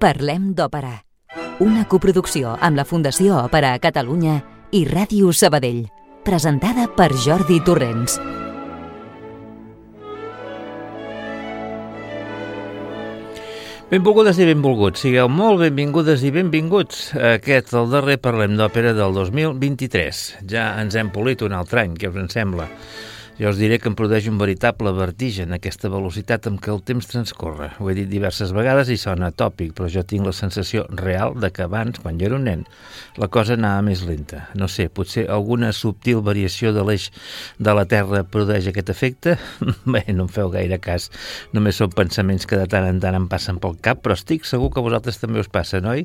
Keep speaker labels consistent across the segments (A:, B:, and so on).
A: Parlem d'Òpera. Una coproducció amb la Fundació Òpera a Catalunya i Ràdio Sabadell. Presentada per Jordi Torrents.
B: Benvolgudes i benvolguts, sigueu molt benvingudes i benvinguts a aquest, el darrer Parlem d'Òpera del 2023. Ja ens hem polit un altre any, què us en sembla? Jo us diré que em produeix un veritable vertigen aquesta velocitat amb què el temps transcorre. Ho he dit diverses vegades i sona tòpic, però jo tinc la sensació real de que abans, quan jo era un nen, la cosa anava més lenta. No sé, potser alguna subtil variació de l'eix de la Terra produeix aquest efecte? Bé, no em feu gaire cas. Només són pensaments que de tant en tant em passen pel cap, però estic segur que a vosaltres també us passa, oi?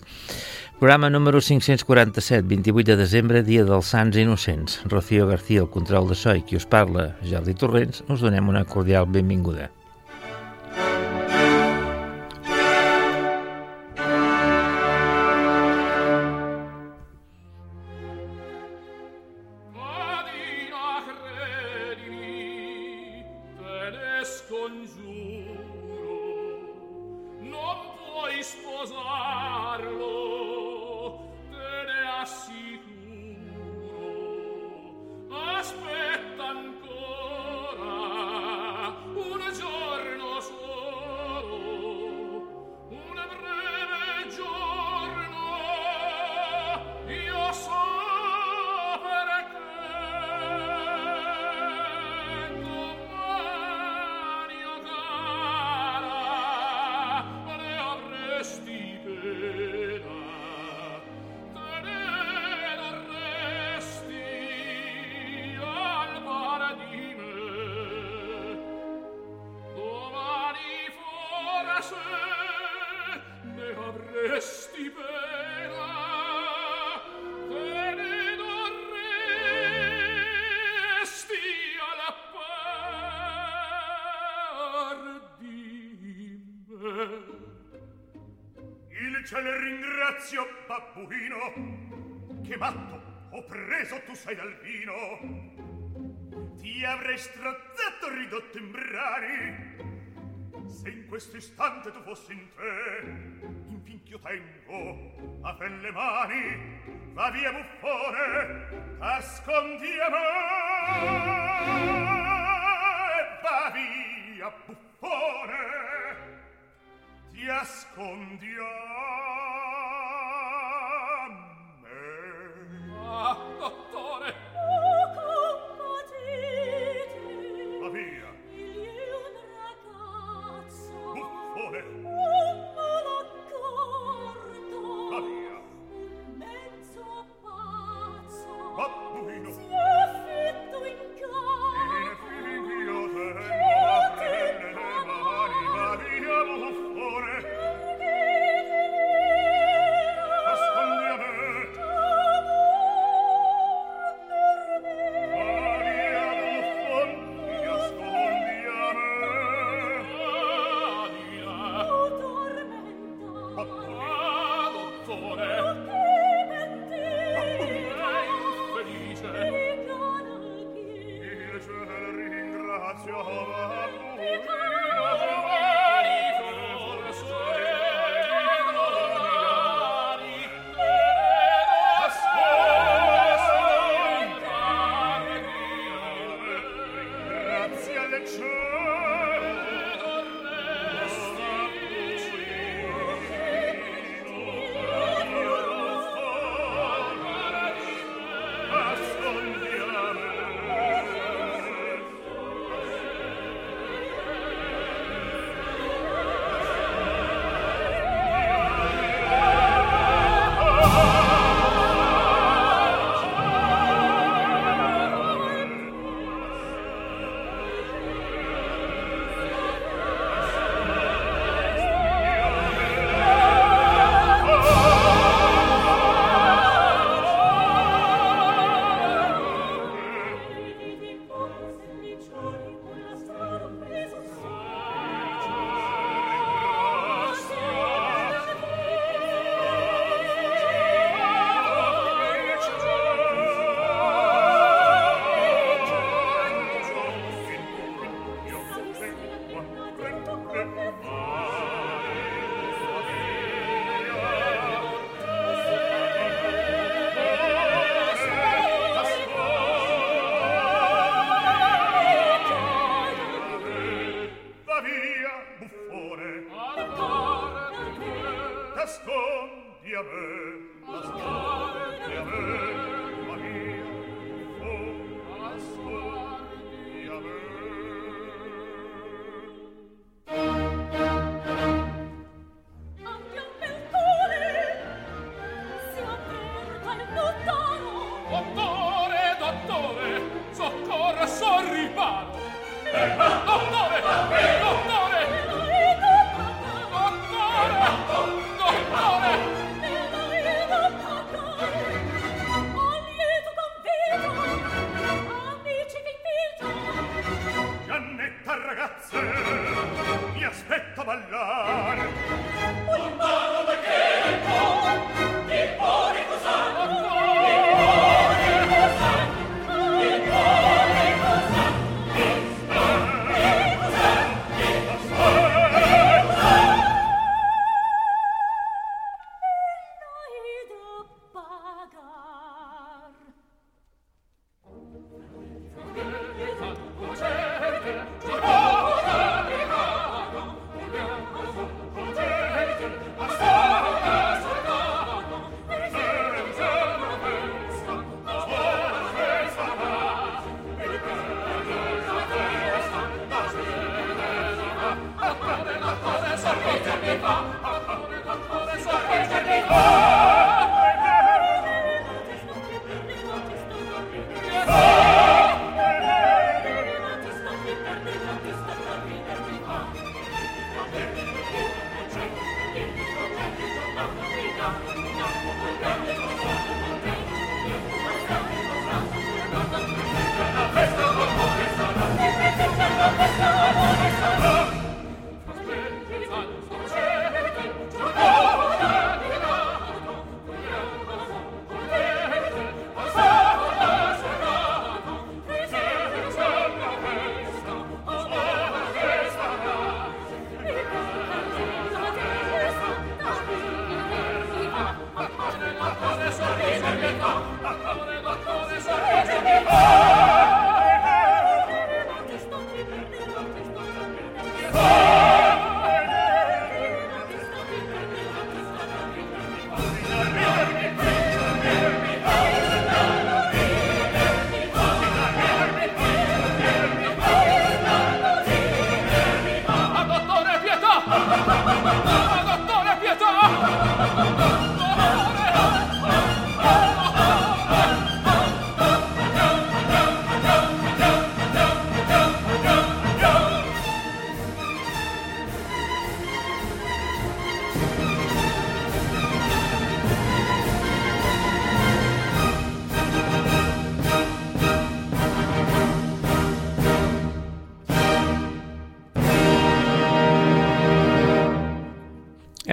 B: Programa número 547, 28 de desembre, dia dels Sants Innocents. Rocío García, el control de so i qui us parla, Jordi Torrents, us donem una cordial benvinguda.
C: Sei dal vino. Ti avrei strazzato ridotto in brani se in questo istante tu fossi in te. Infinch'io tengo a te le mani va via buffone ascondi a me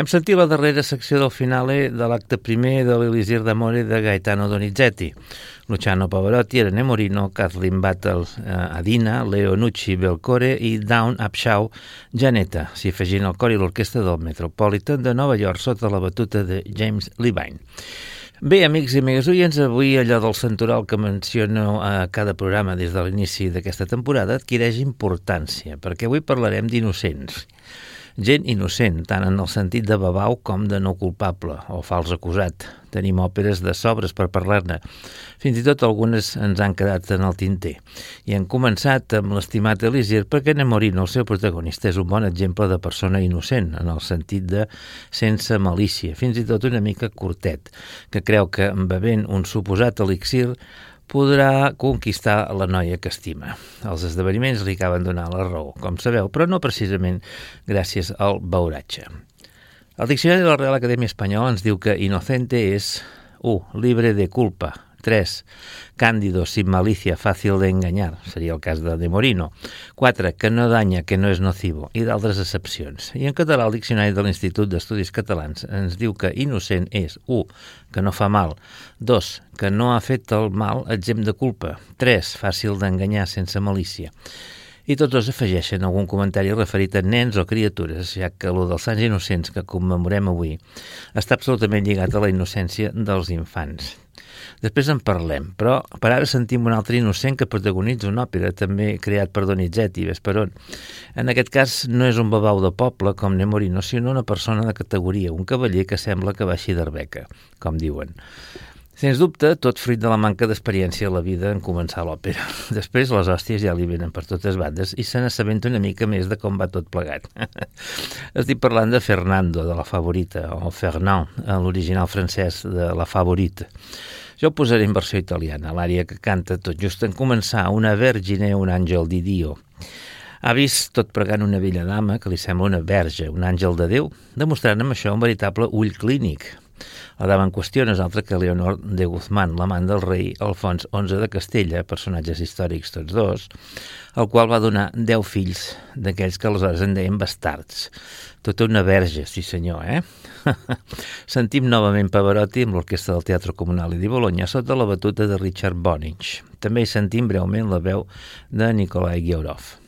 D: Hem sentit la darrera secció del finale de l'acte primer de l'Elisir d'Amore de Gaetano Donizetti. Luciano Pavarotti, Irene Morino, Kathleen Battle, eh, Adina, Leo Nucci, Belcore i Down Upshaw, Janetta, s'hi afegint el cor i l'orquestra del Metropolitan de Nova York sota la batuta de James Levine. Bé, amics i amigues oients, avui allò del centural que menciono a cada programa des de l'inici d'aquesta temporada adquireix importància, perquè avui parlarem d'innocents gent innocent, tant en el sentit de babau com de no culpable o fals acusat. Tenim òperes de sobres per parlar-ne. Fins i tot algunes ens han quedat en el tinter. I han començat amb l'estimat Elisir perquè Nemorino, el seu protagonista, és un bon exemple de persona innocent, en el sentit de sense malícia, fins i tot una mica curtet, que creu que bevent un suposat elixir podrà conquistar la noia que estima. Els esdeveniments li acaben donar la raó, com sabeu, però no precisament gràcies al beuratge. El Diccionari de la Real Acadèmia Espanyola ens diu que inocente és 1. Libre de culpa, 3. Cándido, sin malicia, fàcil d'enganyar, seria el cas de De Morino. 4. Que no danya, que no és nocivo, i d'altres excepcions. I en català el Diccionari de l'Institut d'Estudis Catalans ens diu que innocent és 1. Que no fa mal. 2. Que no ha fet el mal exempt de culpa. 3. Fàcil d'enganyar sense malícia i tots dos afegeixen algun comentari referit a nens o criatures, ja que el dels Sants Innocents que commemorem avui està absolutament lligat a la innocència dels infants. Després en parlem, però per ara sentim un altre innocent que protagonitza una òpera també creat per Donizetti, ves per on. En aquest cas no és un babau de poble com Nemorino, sinó una persona de categoria, un cavaller que sembla que baixi d'Arbeca, com diuen. Sens dubte, tot fruit de la manca d'experiència a la vida en començar l'òpera. Després les hòsties ja li venen per totes bandes i se n'assabenta una mica més de com va tot plegat. Estic parlant de Fernando, de la favorita, o Fernand, en l'original francès de la favorita. Jo posaré en versió italiana, l'àrea que canta tot just en començar una vergine, un àngel di Dio. Ha vist tot pregant una vella dama que li sembla una verge, un àngel de Déu, demostrant amb això un veritable ull clínic.
B: La dama en qüestió no és altra que Leonor de Guzmán, l'amant del rei Alfons XI de Castella, personatges històrics tots dos, el qual va donar deu fills d'aquells que aleshores en deien bastards. Tota una verge, sí senyor, eh? Sentim novament Pavarotti amb l'Orquestra del Teatre Comunal i de Bologna sota la batuta de Richard Bonich. També hi sentim breument la veu de Nikolai Giorov.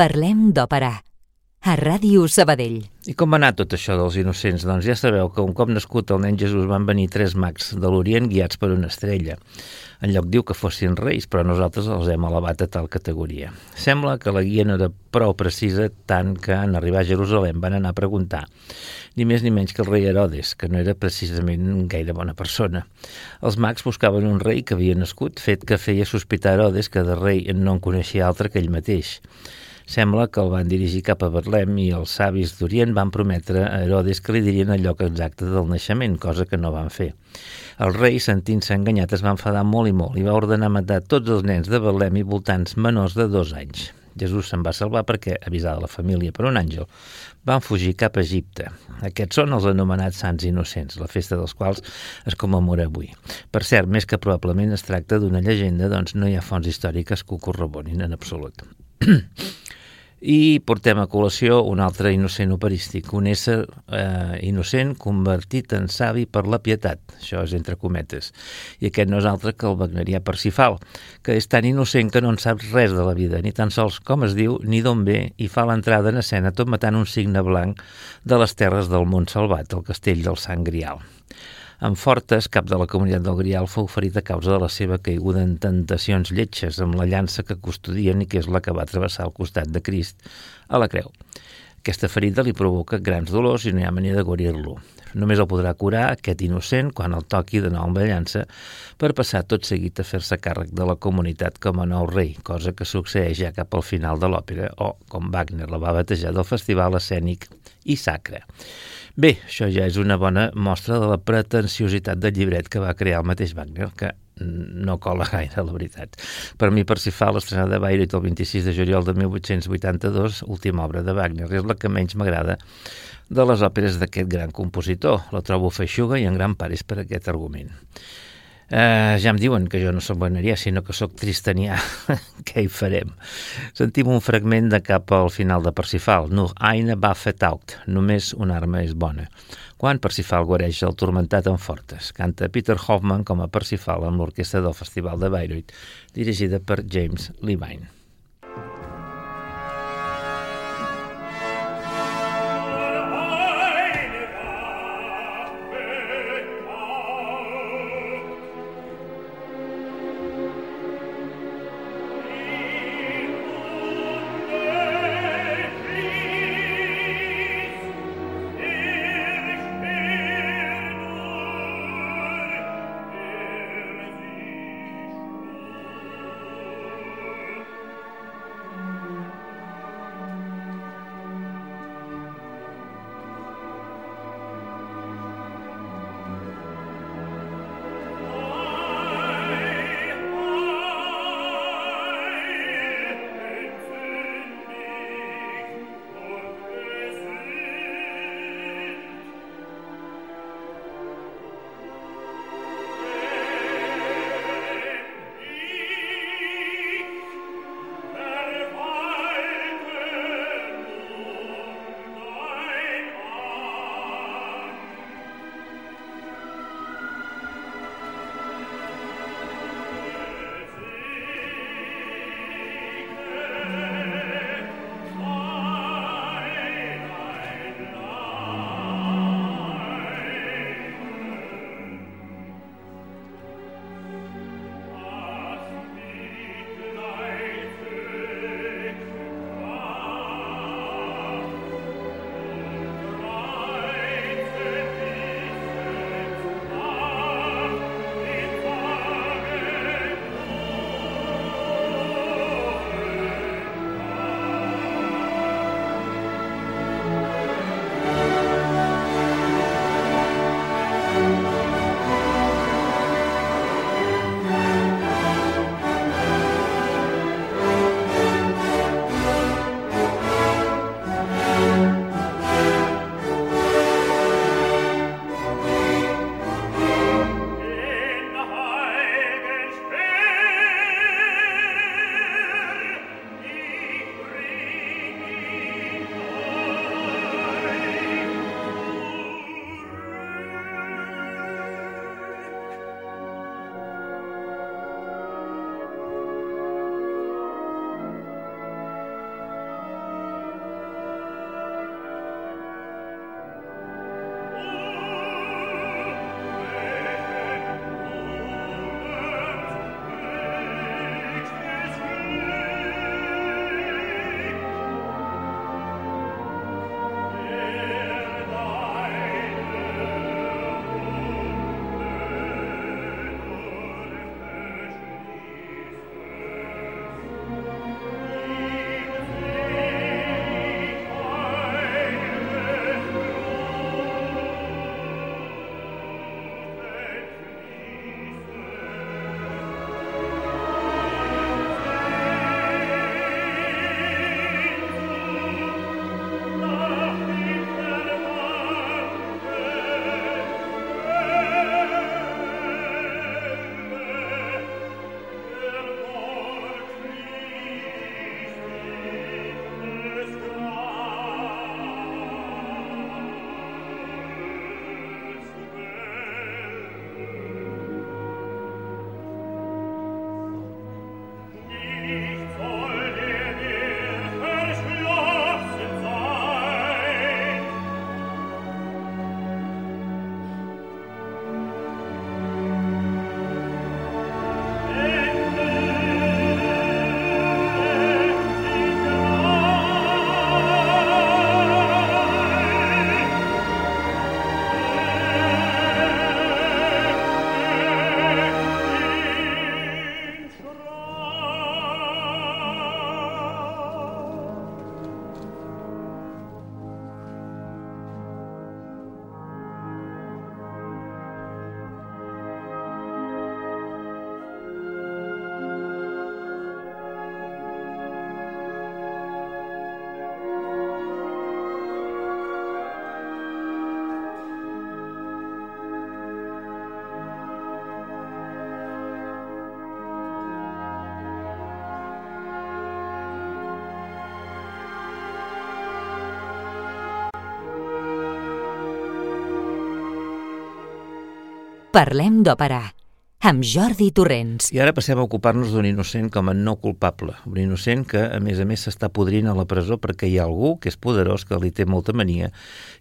A: Parlem d'òpera. A Ràdio Sabadell.
B: I com va anar tot això dels innocents? Doncs ja sabeu que un cop nascut el nen Jesús van venir tres mags de l'Orient guiats per una estrella. En lloc diu que fossin reis, però nosaltres els hem elevat a tal categoria. Sembla que la guia no era prou precisa tant que en arribar a Jerusalem van anar a preguntar ni més ni menys que el rei Herodes, que no era precisament gaire bona persona. Els mags buscaven un rei que havia nascut, fet que feia sospitar Herodes que de rei no en coneixia altre que ell mateix. Sembla que el van dirigir cap a Betlem i els savis d'Orient van prometre a Herodes que li dirien el lloc exacte del naixement, cosa que no van fer. El rei, sentint-se enganyat, es va enfadar molt i molt i va ordenar matar tots els nens de Betlem i voltants menors de dos anys.
D: Jesús se'n va salvar perquè, avisada la família per un àngel, van fugir cap a Egipte. Aquests són els anomenats Sants Innocents, la festa dels quals es commemora avui. Per cert, més que probablement es tracta d'una llegenda, doncs no hi ha fonts històriques que ho corroborin en absolut. I portem a col·lació un altre innocent operístic, un ésser eh, innocent convertit en savi per la pietat, això és entre cometes. I aquest no és altre que el wagnerià Parsifal, que és tan innocent que no en sap res de la vida, ni tan sols com es diu, ni d'on ve, i fa l'entrada en escena tot matant un signe blanc de les terres del món salvat, el castell del Sant Grial. En Fortes, cap de la comunitat del Grial, fou ferit a causa de la seva caiguda en tentacions lletges amb la llança que custodien i que és la que va travessar el costat de Crist a la creu. Aquesta ferida li provoca grans dolors i no hi ha manera de guarir-lo. Només el podrà curar aquest innocent quan el toqui de nou amb la llança per passar tot seguit a fer-se càrrec de la comunitat com a nou rei, cosa que succeeix ja cap al final de l'òpera o, com Wagner la va batejar, del festival escènic i sacre. Bé, això ja és una bona mostra de la pretensiositat del llibret que va crear el mateix Wagner, que no cola gaire, la veritat. Per mi, Parsifal, estrenada de Bayreuth el 26 de juliol de 1882, última obra de Wagner, és la que menys m'agrada de les òperes d'aquest gran compositor. La trobo feixuga i en gran part és per aquest argument. Eh, ja em diuen que jo no soc wagnerià, sinó que sóc tristanià. Què hi farem? Sentim un fragment de cap al final de Parsifal. Nur eine Waffe taugt. Només una arma és bona. Quan Parsifal guareix el tormentat en fortes. Canta Peter Hoffman com a Parsifal amb l'orquestra del Festival de Bayreuth, dirigida per James Levine.
A: Parlem d'òpera, amb Jordi Torrents.
D: I ara passem a ocupar-nos d'un innocent com a no culpable. Un innocent que, a més a més, s'està podrint a la presó perquè hi ha algú que és poderós, que li té molta mania,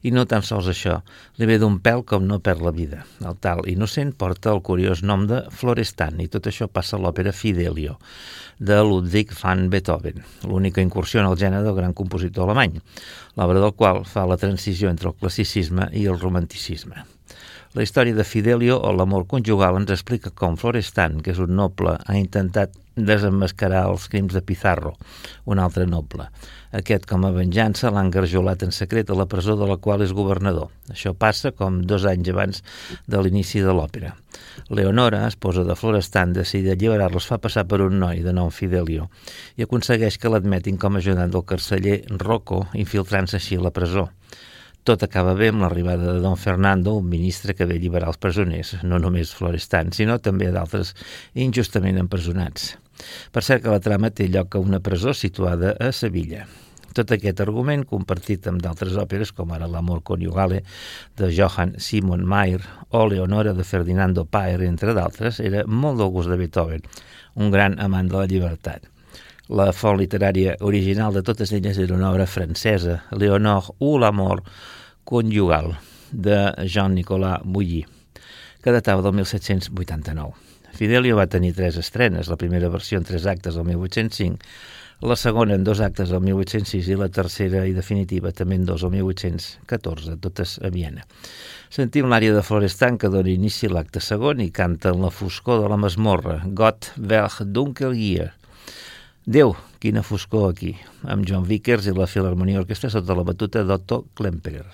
D: i no tan sols això, li ve d'un pèl com no perd la vida. El tal innocent porta el curiós nom de Florestan, i tot això passa a l'òpera Fidelio, de Ludwig van Beethoven, l'única incursió en el gènere del gran compositor alemany, l'obra del qual fa la transició entre el classicisme i el romanticisme. La història de Fidelio o l'amor conjugal ens explica com Florestan, que és un noble, ha intentat desemmascarar els crims de Pizarro, un altre noble. Aquest, com a venjança, l'ha engarjolat en secret a la presó de la qual és governador. Això passa com dos anys abans de l'inici de l'òpera. Leonora, esposa de Florestan, decidit alliberar-los fa passar per un noi de nom Fidelio i aconsegueix que l'admetin com a ajudant del carceller Rocco, infiltrant-se així a la presó. Tot acaba bé amb l'arribada de Don Fernando, un ministre que ve alliberar els presoners, no només Florestan, sinó també d'altres injustament empresonats. Per cert que la trama té lloc a una presó situada a Sevilla. Tot aquest argument, compartit amb d'altres òperes, com ara L'amor coniugale de Johann Simon Mayer o Leonora de Ferdinando Paer, entre d'altres, era molt del gust de Beethoven, un gran amant de la llibertat. La font literària original de totes elles era una obra francesa, Léonore ou l'amor conjugal, de Jean-Nicolas Bouilly, que datava del 1789. Fidelio va tenir tres estrenes, la primera versió en tres actes el 1805, la segona en dos actes el 1806 i la tercera i definitiva també en dos el 1814, totes a Viena. Sentim l'àrea de Florestan que dona inici l'acte segon i canta en la foscor de la masmorra, Gott welch dunkel hier, Déu, quina foscor aquí, amb John Vickers i la Filharmonia Orquestra sota la batuta d'Otto Klemperer.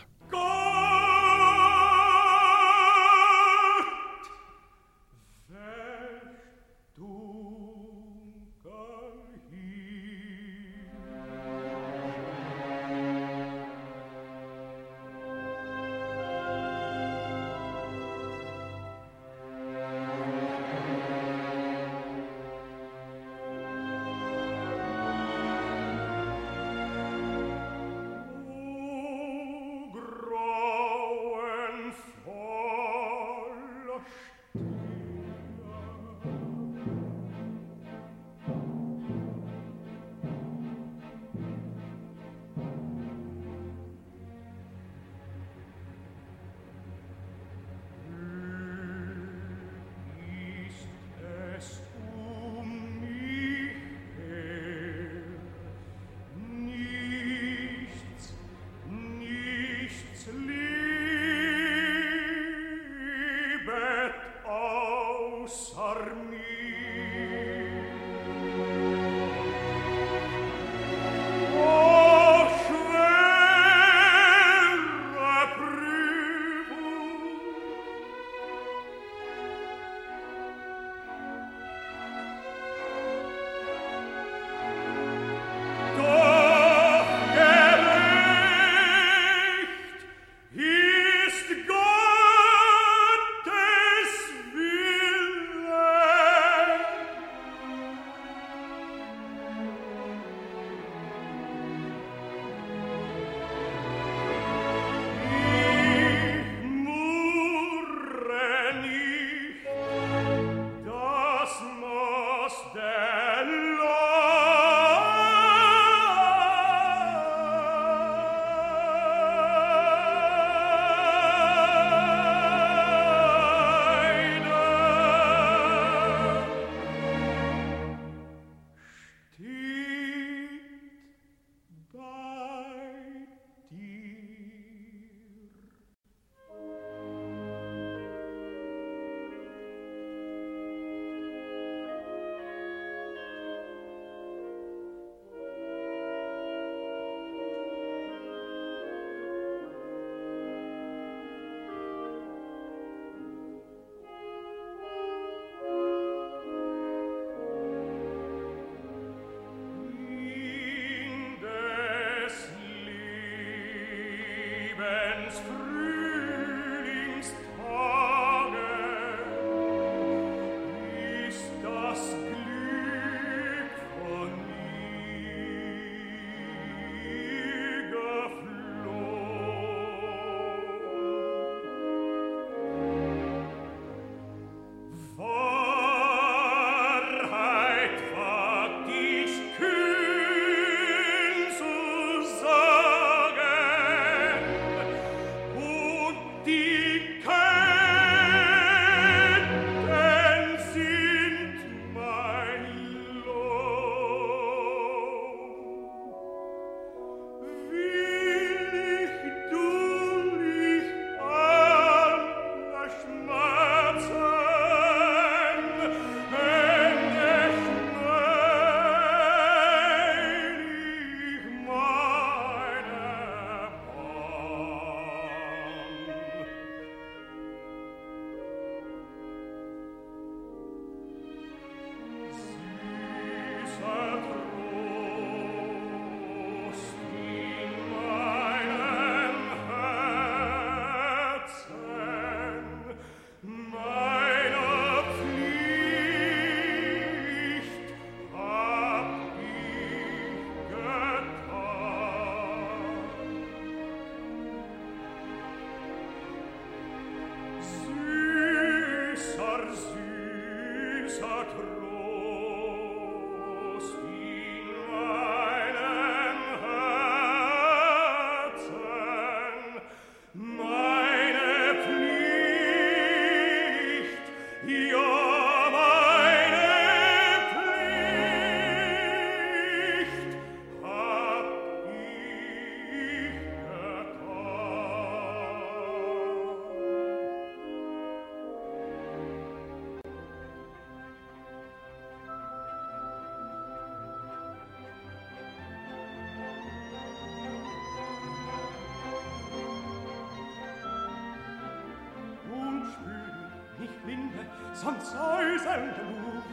C: von Säuseln gelugt,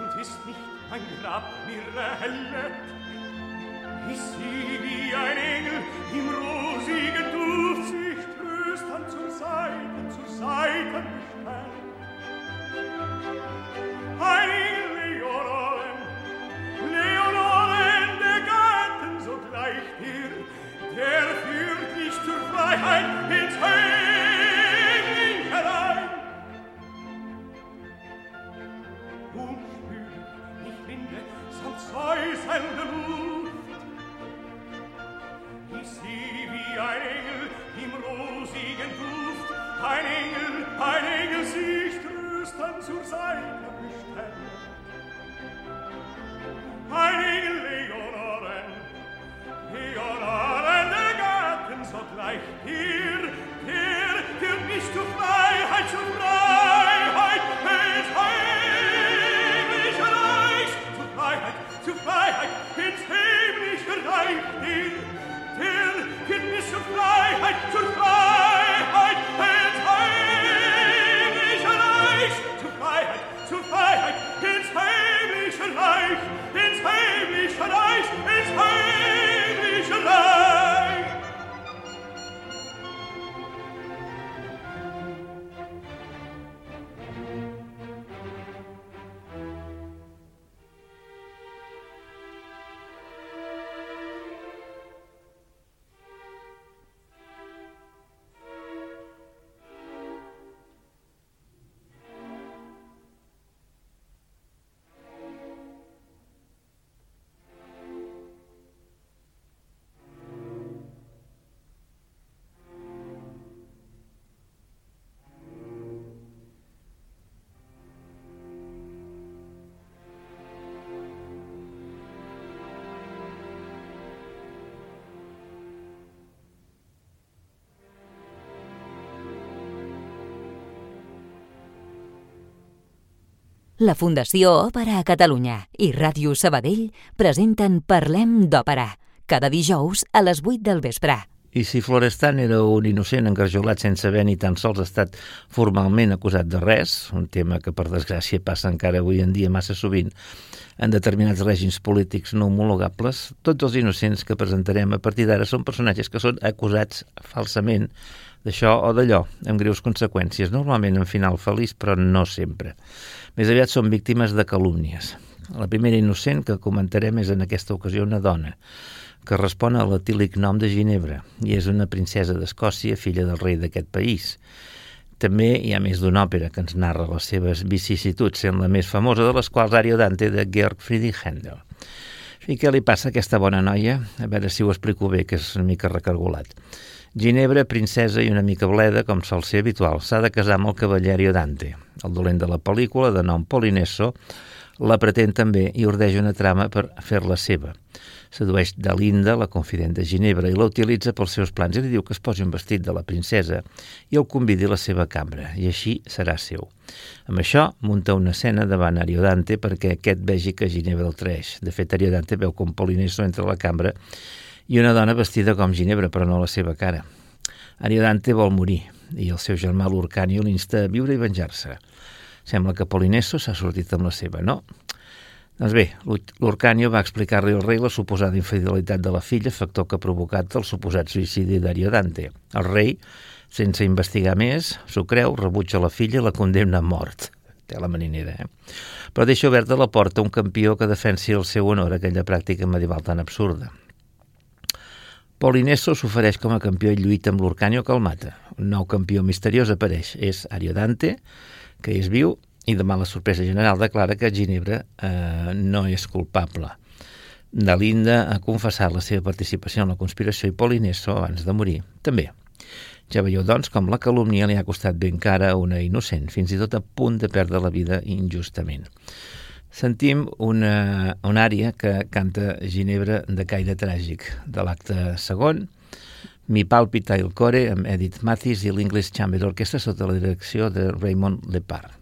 C: und ist nicht mein Grab mir helle,
A: La Fundació Òpera a Catalunya i Ràdio Sabadell presenten Parlem d'Òpera, cada dijous a les 8 del vespre.
D: I si Florestan era un innocent engarjolat sense haver ni tan sols estat formalment acusat de res, un tema que per desgràcia passa encara avui en dia massa sovint en determinats règims polítics no homologables, tots els innocents que presentarem a partir d'ara són personatges que són acusats falsament d'això o d'allò, amb greus conseqüències, normalment en final feliç, però no sempre. Més aviat són víctimes de calúmnies. La primera innocent que comentarem és en aquesta ocasió una dona, que respon a l'atílic nom de Ginebra i és una princesa d'Escòcia, filla del rei d'aquest país. També hi ha més d'una òpera que ens narra les seves vicissituds, sent la més famosa de les quals Ariodante de Georg Friedrich Händel. I què li passa a aquesta bona noia? A veure si ho explico bé, que és una mica recargolat. Ginebra, princesa i una mica bleda, com sol ser habitual, s'ha de casar amb el cavaller Ariodante. El dolent de la pel·lícula, de nom Polinesso, la pretén també i ordeix una trama per fer-la seva. Sedueix Dalinda, la confident de Ginebra, i la utilitza pels seus plans i li diu que es posi un vestit de la princesa i el convidi a la seva cambra, i així serà seu. Amb això, munta una escena davant Ariodante perquè aquest vegi que Ginebra el traeix. De fet, Ariodante veu com Polinesso entra a la cambra i una dona vestida com Ginebra, però no la seva cara. Ariodante vol morir i el seu germà l'Urcanio l'insta a viure i venjar-se. Sembla que Polinesso s'ha sortit amb la seva, no? Doncs bé, l'Urcanio va explicar-li al rei la suposada infidelitat de la filla, factor que ha provocat el suposat suïcidi d'Ariodante. El rei, sense investigar més, s'ho creu, rebutja la filla i la condemna a mort. Té la maninera, eh? Però deixa oberta la porta un campió que defensi el seu honor aquella pràctica medieval tan absurda. Polinesso s'ofereix com a campió i lluita amb l'Urcanio que el mata. Un nou campió misteriós apareix. És Ariodante, que és viu i de mala sorpresa general declara que Ginebra eh, no és culpable. Dalinda ha confessat la seva participació en la conspiració i Polinesso, abans de morir, també. Ja veieu, doncs, com la calúmnia li ha costat ben cara a una innocent, fins i tot a punt de perdre la vida injustament. Sentim una, una àrea que canta Ginebra de caire tràgic, de l'acte segon, Mi palpita il core, amb Edith Mathis i l'English Chamber Orchestra sota la direcció de Raymond Lepard.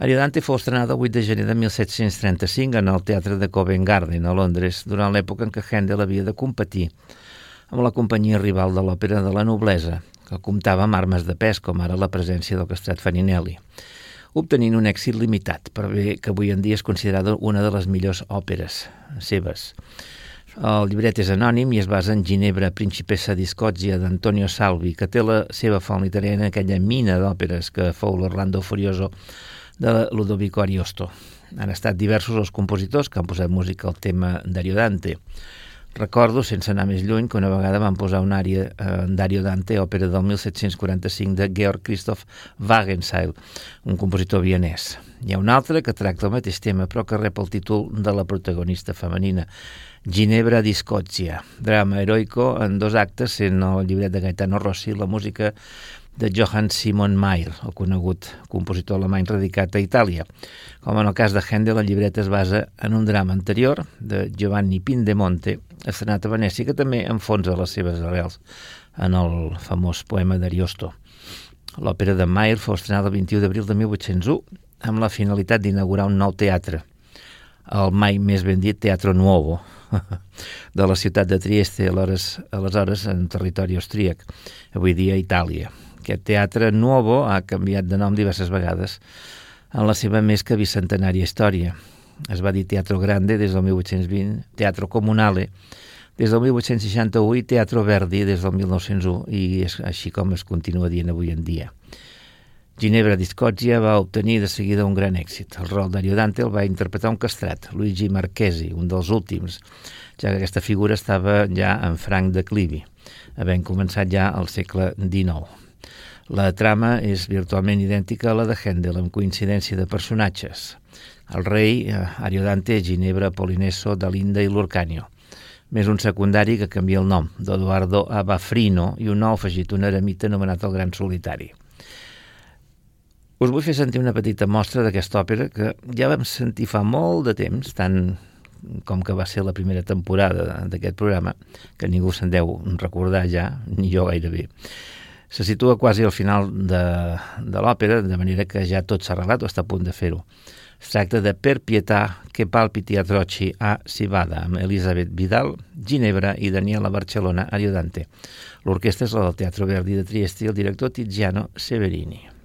D: Ariodante fou estrenada el 8 de gener de 1735 en el Teatre de Covent Garden, a Londres, durant l'època en què Handel havia de competir amb la companyia rival de l'òpera de la noblesa, que comptava amb armes de pes, com ara la presència del castrat Faninelli, obtenint un èxit limitat, per bé que avui en dia és considerada una de les millors òperes seves. El llibret és anònim i es basa en Ginebra, Principessa d'Escòcia, d'Antonio Salvi, que té la seva font literària en aquella mina d'òperes que fou l'Orlando Furioso de Ludovico Ariosto. Han estat diversos els compositors que han posat música al tema d'Ariodante. Recordo, sense anar més lluny, que una vegada van posar una àrea eh, d'Ario Dante, òpera del 1745 de Georg Christoph Wagenseil, un compositor vienès. Hi ha un altre que tracta el mateix tema, però que rep el títol de la protagonista femenina, Ginebra d'Escòcia, drama heroico en dos actes, sent el llibret de Gaetano Rossi la música de Johann Simon Mayer, el conegut compositor alemany radicat a Itàlia. Com en el cas de Händel, el llibret es basa en un drama anterior de Giovanni Pindemonte, estrenat a Venècia, que també enfonsa les seves arrels en el famós poema d'Ariosto. L'òpera de Mayer fou estrenada el 21 d'abril de 1801 amb la finalitat d'inaugurar un nou teatre, el mai més ben dit Teatro Nuovo, de la ciutat de Trieste, aleshores, aleshores en territori austríac, avui dia Itàlia. Aquest teatre Nuovo ha canviat de nom diverses vegades en la seva més que bicentenària història. Es va dir Teatro Grande des del 1820, Teatro Comunale des del 1861 i Teatro Verdi des del 1901 i és així com es continua dient avui en dia. Ginebra d'Escòcia va obtenir de seguida un gran èxit. El rol d'Ariodante el va interpretar un castrat, Luigi Marchesi, un dels últims, ja que aquesta figura estava ja en franc declivi, havent començat ja al segle XIX. La trama és virtualment idèntica a la de Händel, amb coincidència de personatges. El rei, eh, Ariodante, Ginebra, Polineso, Dalinda i Lurcanio. Més un secundari que canvia el nom, d'Eduardo Abafrino, i un nou afegit, un eremita anomenat el Gran Solitari. Us vull fer sentir una petita mostra d'aquesta òpera que ja vam sentir fa molt de temps, tant com que va ser la primera temporada d'aquest programa, que ningú se'n deu recordar ja, ni jo gairebé se situa quasi al final de, de l'òpera, de manera que ja tot s'ha arreglat o està a punt de fer-ho. Es tracta de Per pietà que palpiti atroci a Civada, amb Elisabet Vidal, Ginebra i Daniela Barcelona Ariodante. L'orquestra és la del Teatro Verdi de Trieste i el director Tiziano Severini.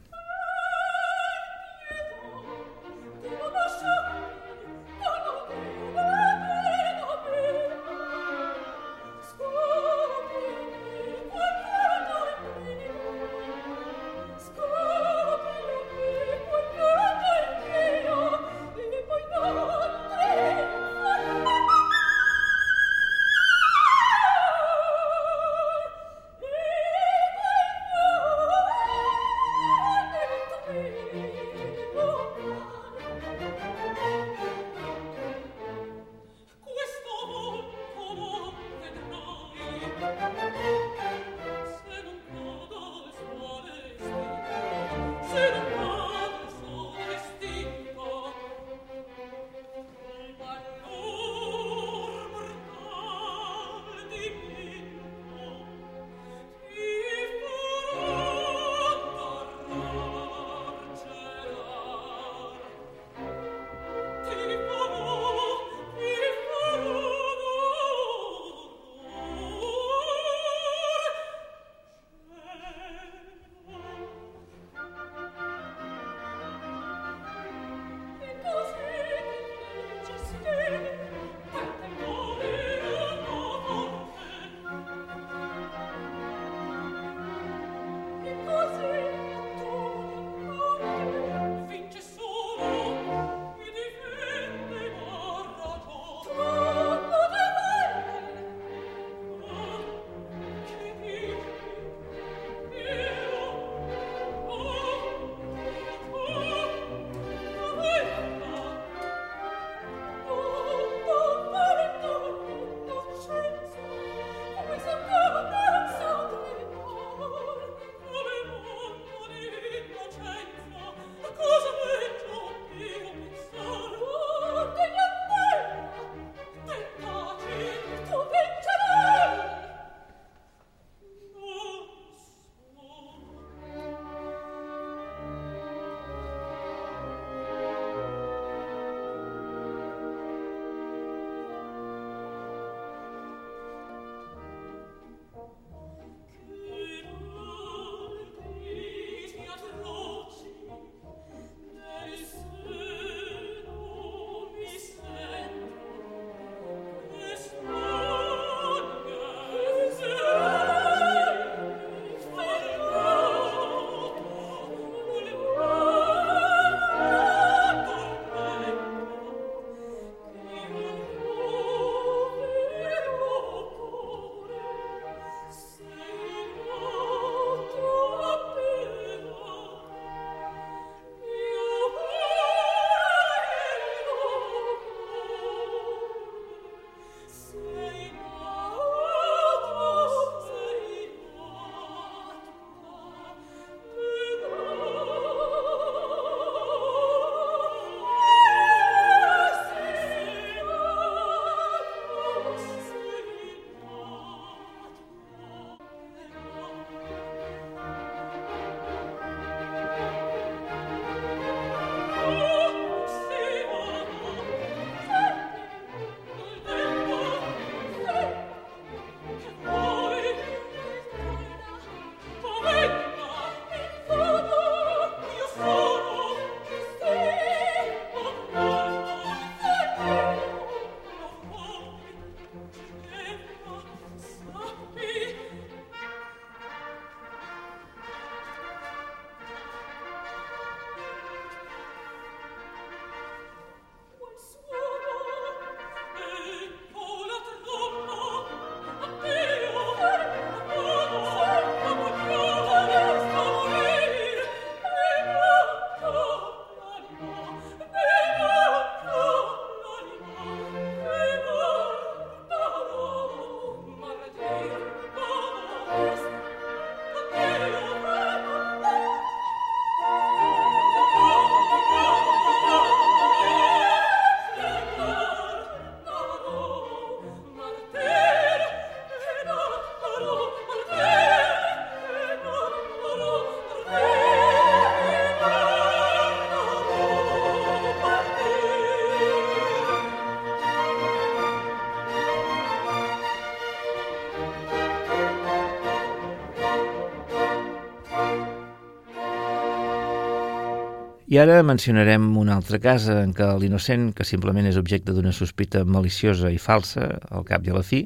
D: I ara mencionarem un altre cas en què l'innocent, que simplement és objecte d'una sospita maliciosa i falsa, al cap i a la fi,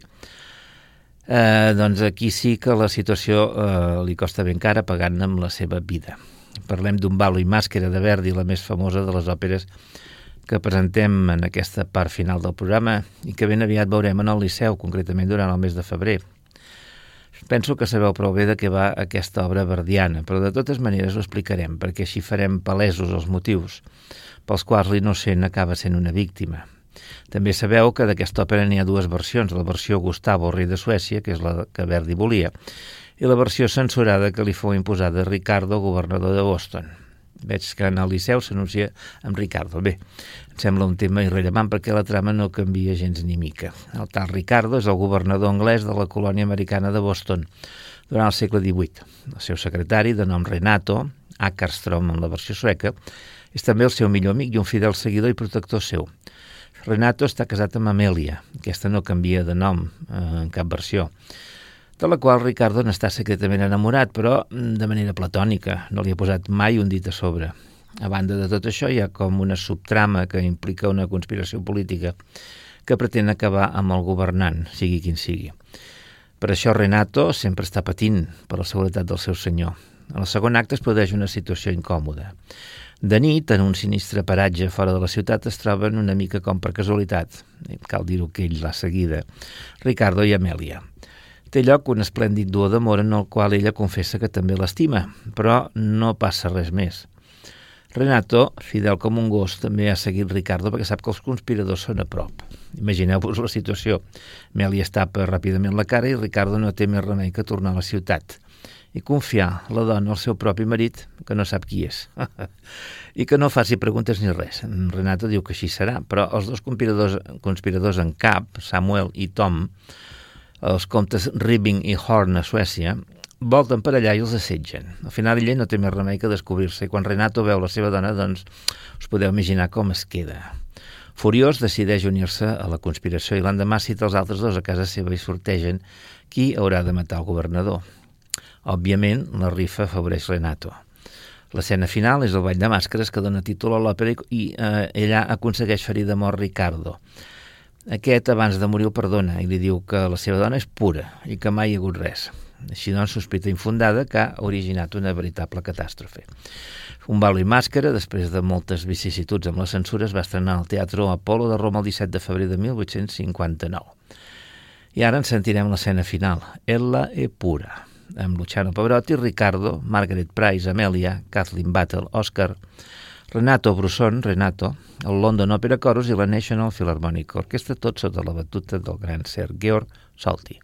D: eh, doncs aquí sí que la situació eh, li costa ben cara pagant amb la seva vida. Parlem d'un balo i màscara de Verdi, la més famosa de les òperes que presentem en aquesta part final del programa i que ben aviat veurem en el Liceu, concretament durant el mes de febrer. Penso que sabeu prou bé de què va aquesta obra verdiana, però de totes maneres ho explicarem, perquè així farem palesos els motius pels quals l'innocent acaba sent una víctima. També sabeu que d'aquesta òpera n'hi ha dues versions, la versió Gustavo, rei de Suècia, que és la que Verdi volia, i la versió censurada que li fou imposada a Ricardo, governador de Boston. Veig que en el Liceu s'anuncia amb Ricardo. Bé, em sembla un tema irrellevant perquè la trama no canvia gens ni mica. El tal Ricardo és el governador anglès de la colònia americana de Boston durant el segle XVIII. El seu secretari, de nom Renato, Ackerstrom en la versió sueca, és també el seu millor amic i un fidel seguidor i protector seu. Renato està casat amb Amèlia, aquesta no canvia de nom eh, en cap versió de la qual Ricardo n'està secretament enamorat, però mm, de manera platònica, no li ha posat mai un dit a sobre. A banda de tot això, hi ha com una subtrama que implica una conspiració política que pretén acabar amb el governant, sigui quin sigui. Per això Renato sempre està patint per la seguretat del seu senyor. En el segon acte es produeix una situació incòmoda. De nit, en un sinistre paratge fora de la ciutat, es troben una mica com per casualitat, cal dir-ho que ell l'ha seguida, Ricardo i Amèlia. Té lloc un esplèndid duo d'amor en el qual ella confessa que també l'estima, però no passa res més. Renato, fidel com un gos, també ha seguit Ricardo perquè sap que els conspiradors són a prop. Imagineu-vos la situació. Meli es tapa ràpidament la cara i Ricardo no té més remei que tornar a la ciutat i confiar la dona al seu propi marit, que no sap qui és, i que no faci preguntes ni res. Renato diu que així serà, però els dos conspiradors, conspiradors en cap, Samuel i Tom, els comtes Ribbing i Horn a Suècia, volten per allà i els assetgen. Al final ell no té més remei que descobrir-se i quan Renato veu la seva dona, doncs us podeu imaginar com es queda. Furiós, decideix unir-se a la conspiració i l'endemà cita els altres dos a casa seva i sortegen qui haurà de matar el governador. Òbviament, la rifa afavoreix Renato. L'escena final és el ball de màscares que dona títol a l'òpera i eh, ella aconsegueix ferir de mort Ricardo. Aquest, abans de morir, el perdona i li diu que la seva dona és pura i que mai hi ha hagut res. Així doncs, sospita infundada que ha originat una veritable catàstrofe. Un balo i màscara, després de moltes vicissituds amb les censures, va estrenar al Teatre Apolo de Roma el 17 de febrer de 1859. I ara en sentirem l'escena final, Ella e pura, amb Luciano Pavarotti, Ricardo, Margaret Price, Amelia, Kathleen Battle, Oscar, Renato Brusson, Renato, el London Opera Chorus i la National Philharmonic Orchestra, tot sota la batuta del gran Sir Georg Solti.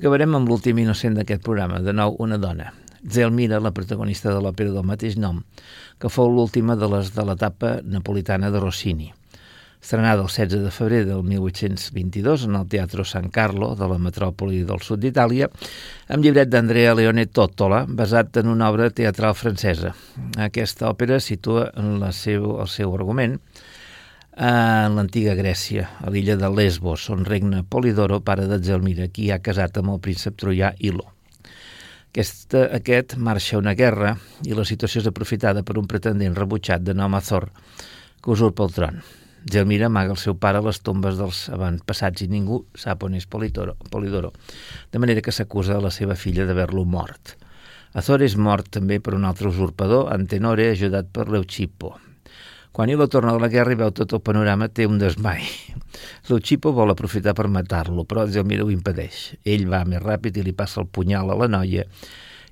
D: Acabarem amb l'últim innocent d'aquest programa, de nou una dona. Zelmira, la protagonista de l'òpera del mateix nom, que fou l'última de les de l'etapa napolitana de Rossini. Estrenada el 16 de febrer del 1822 en el Teatro San Carlo de la metròpoli del sud d'Itàlia, amb llibret d'Andrea Leone Tottola, basat en una obra teatral francesa. Aquesta òpera situa en la seu, el seu argument en l'antiga Grècia, a l'illa de Lesbos, on regna Polidoro, pare de Zelmira, qui ha casat amb el príncep troià Ilo. Aquest, aquest marxa una guerra i la situació és aprofitada per un pretendent rebutjat de nom Azor, que usurpa el tron. Zelmira amaga el seu pare a les tombes dels avantpassats i ningú sap on és Polidoro, Polidoro de manera que s'acusa la seva filla d'haver-lo mort. Azor és mort també per un altre usurpador, Antenore, ajudat per Leucipo, quan Hilo torna de la guerra i veu tot el panorama, té un desmai. L'Uchipo vol aprofitar per matar-lo, però Zelmira ho impedeix. Ell va més ràpid i li passa el punyal a la noia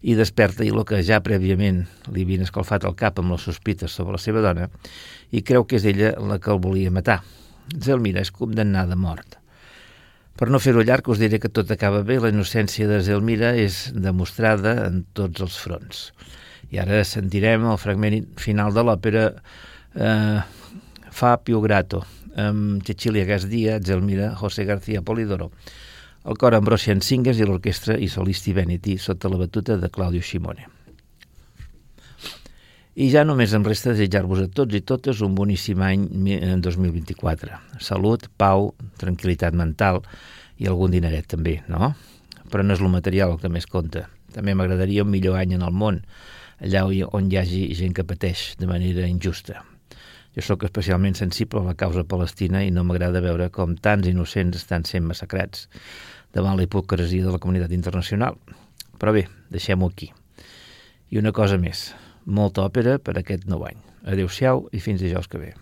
D: i desperta Hilo, que ja prèviament li havien escalfat el cap amb les sospites sobre la seva dona, i creu que és ella la que el volia matar. Zelmira és condemnada a mort. Per no fer-ho llarg, us diré que tot acaba bé. La innocència de Zelmira és demostrada en tots els fronts. I ara sentirem el fragment final de l'òpera eh, fa Pio Grato, amb Cecilia Gasdia, Zelmira, José García Polidoro, el cor Ambrosian Singers i l'orquestra i solisti Veneti sota la batuta de Claudio Simone. I ja només em resta desitjar-vos a tots i totes un boníssim any 2024. Salut, pau, tranquil·litat mental i algun dineret també, no? Però no és el material el que més compta. També m'agradaria un millor any en el món, allà on hi hagi gent que pateix de manera injusta. Jo sóc especialment sensible a la causa palestina i no m'agrada veure com tants innocents estan sent massacrats davant la hipocresia de la comunitat internacional. Però bé, deixem-ho aquí. I una cosa més, molta òpera per aquest nou any. Adéu-siau i fins dijous que ve.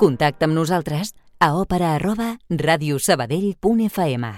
A: Contacta amb nosaltres a òpera arroba radiosabadell.fm.